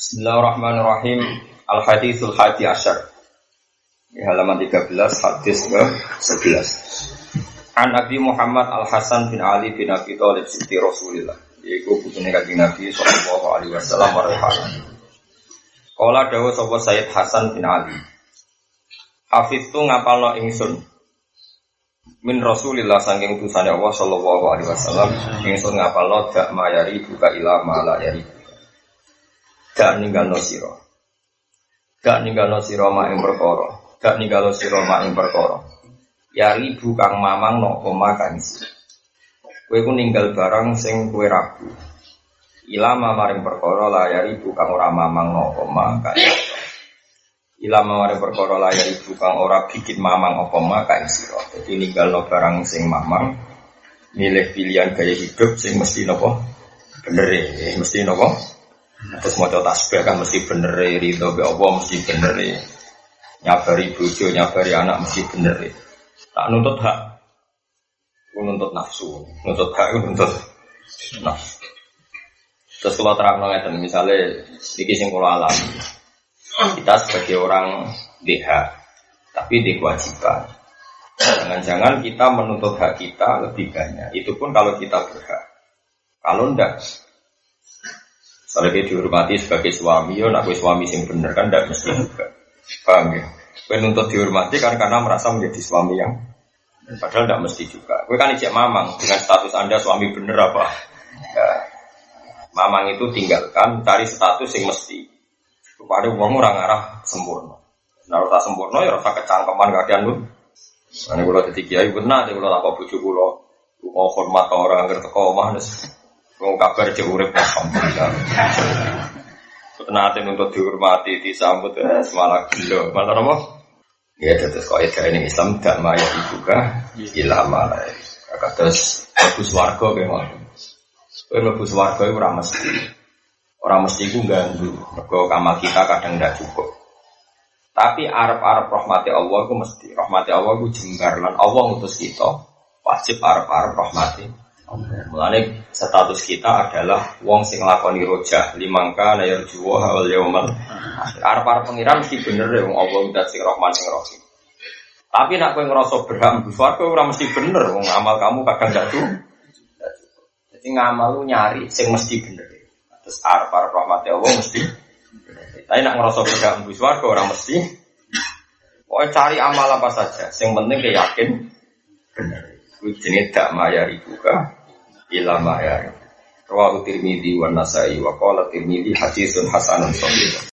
Bismillahirrahmanirrahim. Al-Hadithul Hadi Asyar. Di halaman 13, hadis ke 11. An Nabi Muhammad Al-Hasan bin Ali bin Abi Thalib Siti Rasulillah. Yaitu putune kanjeng Nabi sallallahu alaihi wasallam wa rahmatullahi. Kala dawuh sapa Sayyid Hasan bin Ali. Hafiz tu ngapalno ingsun. Min Rasulillah saking utusane Allah sallallahu alaihi wasallam ingsun ngapalno dak mayari buka ila mala yari gak ninggalno sira. Gak ninggalno sira mak ing perkara. Gak ninggalno sira mak ing perkara. Ya ribu kang mamang no koma kang isi. Kowe ku ninggal barang sing kowe ragu. Ilama maring perkara la ya ribu kang ora mamang no koma kang Ilama maring perkara la ya ribu kang ora bikin mamang apa ma kang sira. Dadi ninggalno barang sing mamang milih pilihan gaya hidup sing mesti nopo bener ya, mesti nopo Terus mau tasbih kan mesti bener ridho be Allah mesti bener nyabari bojo nyabari anak mesti bener tak nuntut hak. Nuntut nafsu. Nuntut hak nuntut nafsu. Terus kalau terang ngeten misalnya sedikit sing alam kita sebagai orang DH tapi di kewajiban. Jangan-jangan kita menuntut hak kita lebih banyak. Itu pun kalau kita berhak. Kalau ndak Soalnya dia dihormati sebagai suami, ya nak suami sing bener kan tidak mesti juga. Paham ya? Kue nuntut dihormati kan karena merasa menjadi suami yang padahal tidak mesti juga. Kue kan ijek mamang dengan status anda suami bener apa? Ya, mamang itu tinggalkan cari status yang mesti. Kepada uang orang arah sempurna. Nah, rasa sempurna ya rasa kecangkeman kalian lu. Ini kalau jadi kiai benar, kalau apa bujuk kalau mau hormat orang ngerti kau mah Wong kabar aja urip alhamdulillah. Nate untuk dihormati, disambut eh, semalah gila. Malah apa? Ya terus kok ya ini Islam gak maya dibuka ilah malah. Terus bagus warga kayak mana? Kowe mlebu swarga iku ora mesti. Ora mesti iku ganggu. Mergo kamal kita kadang ndak cukup. Tapi arep-arep rahmati Allah itu mesti. Rahmati Allah itu jembar lan Allah ngutus kita. Wajib arep-arep rahmati Mulane status kita adalah wong sing lakoni roja limangka na yarjuwa wal yaumal Arep arep pengiran mesti bener ya wong Allah udah sing Rahman sing Rahim. Tapi nak kowe ngerasa berhak mlebu swarga ora mesti bener wong amal kamu kadang gak tuh. Jadi ngamal lu nyari sing mesti bener. Terus arep arep rahmat Allah mesti Tapi nak ngerasa berhak mlebu swarga ora mesti. Pokoknya cari amal apa saja, yang penting yakin bener. Kuwi jenenge dak mayari ilama ya. Rawahu Tirmidzi wa Nasai wa qala Tirmidzi haditsun hasanun sahih.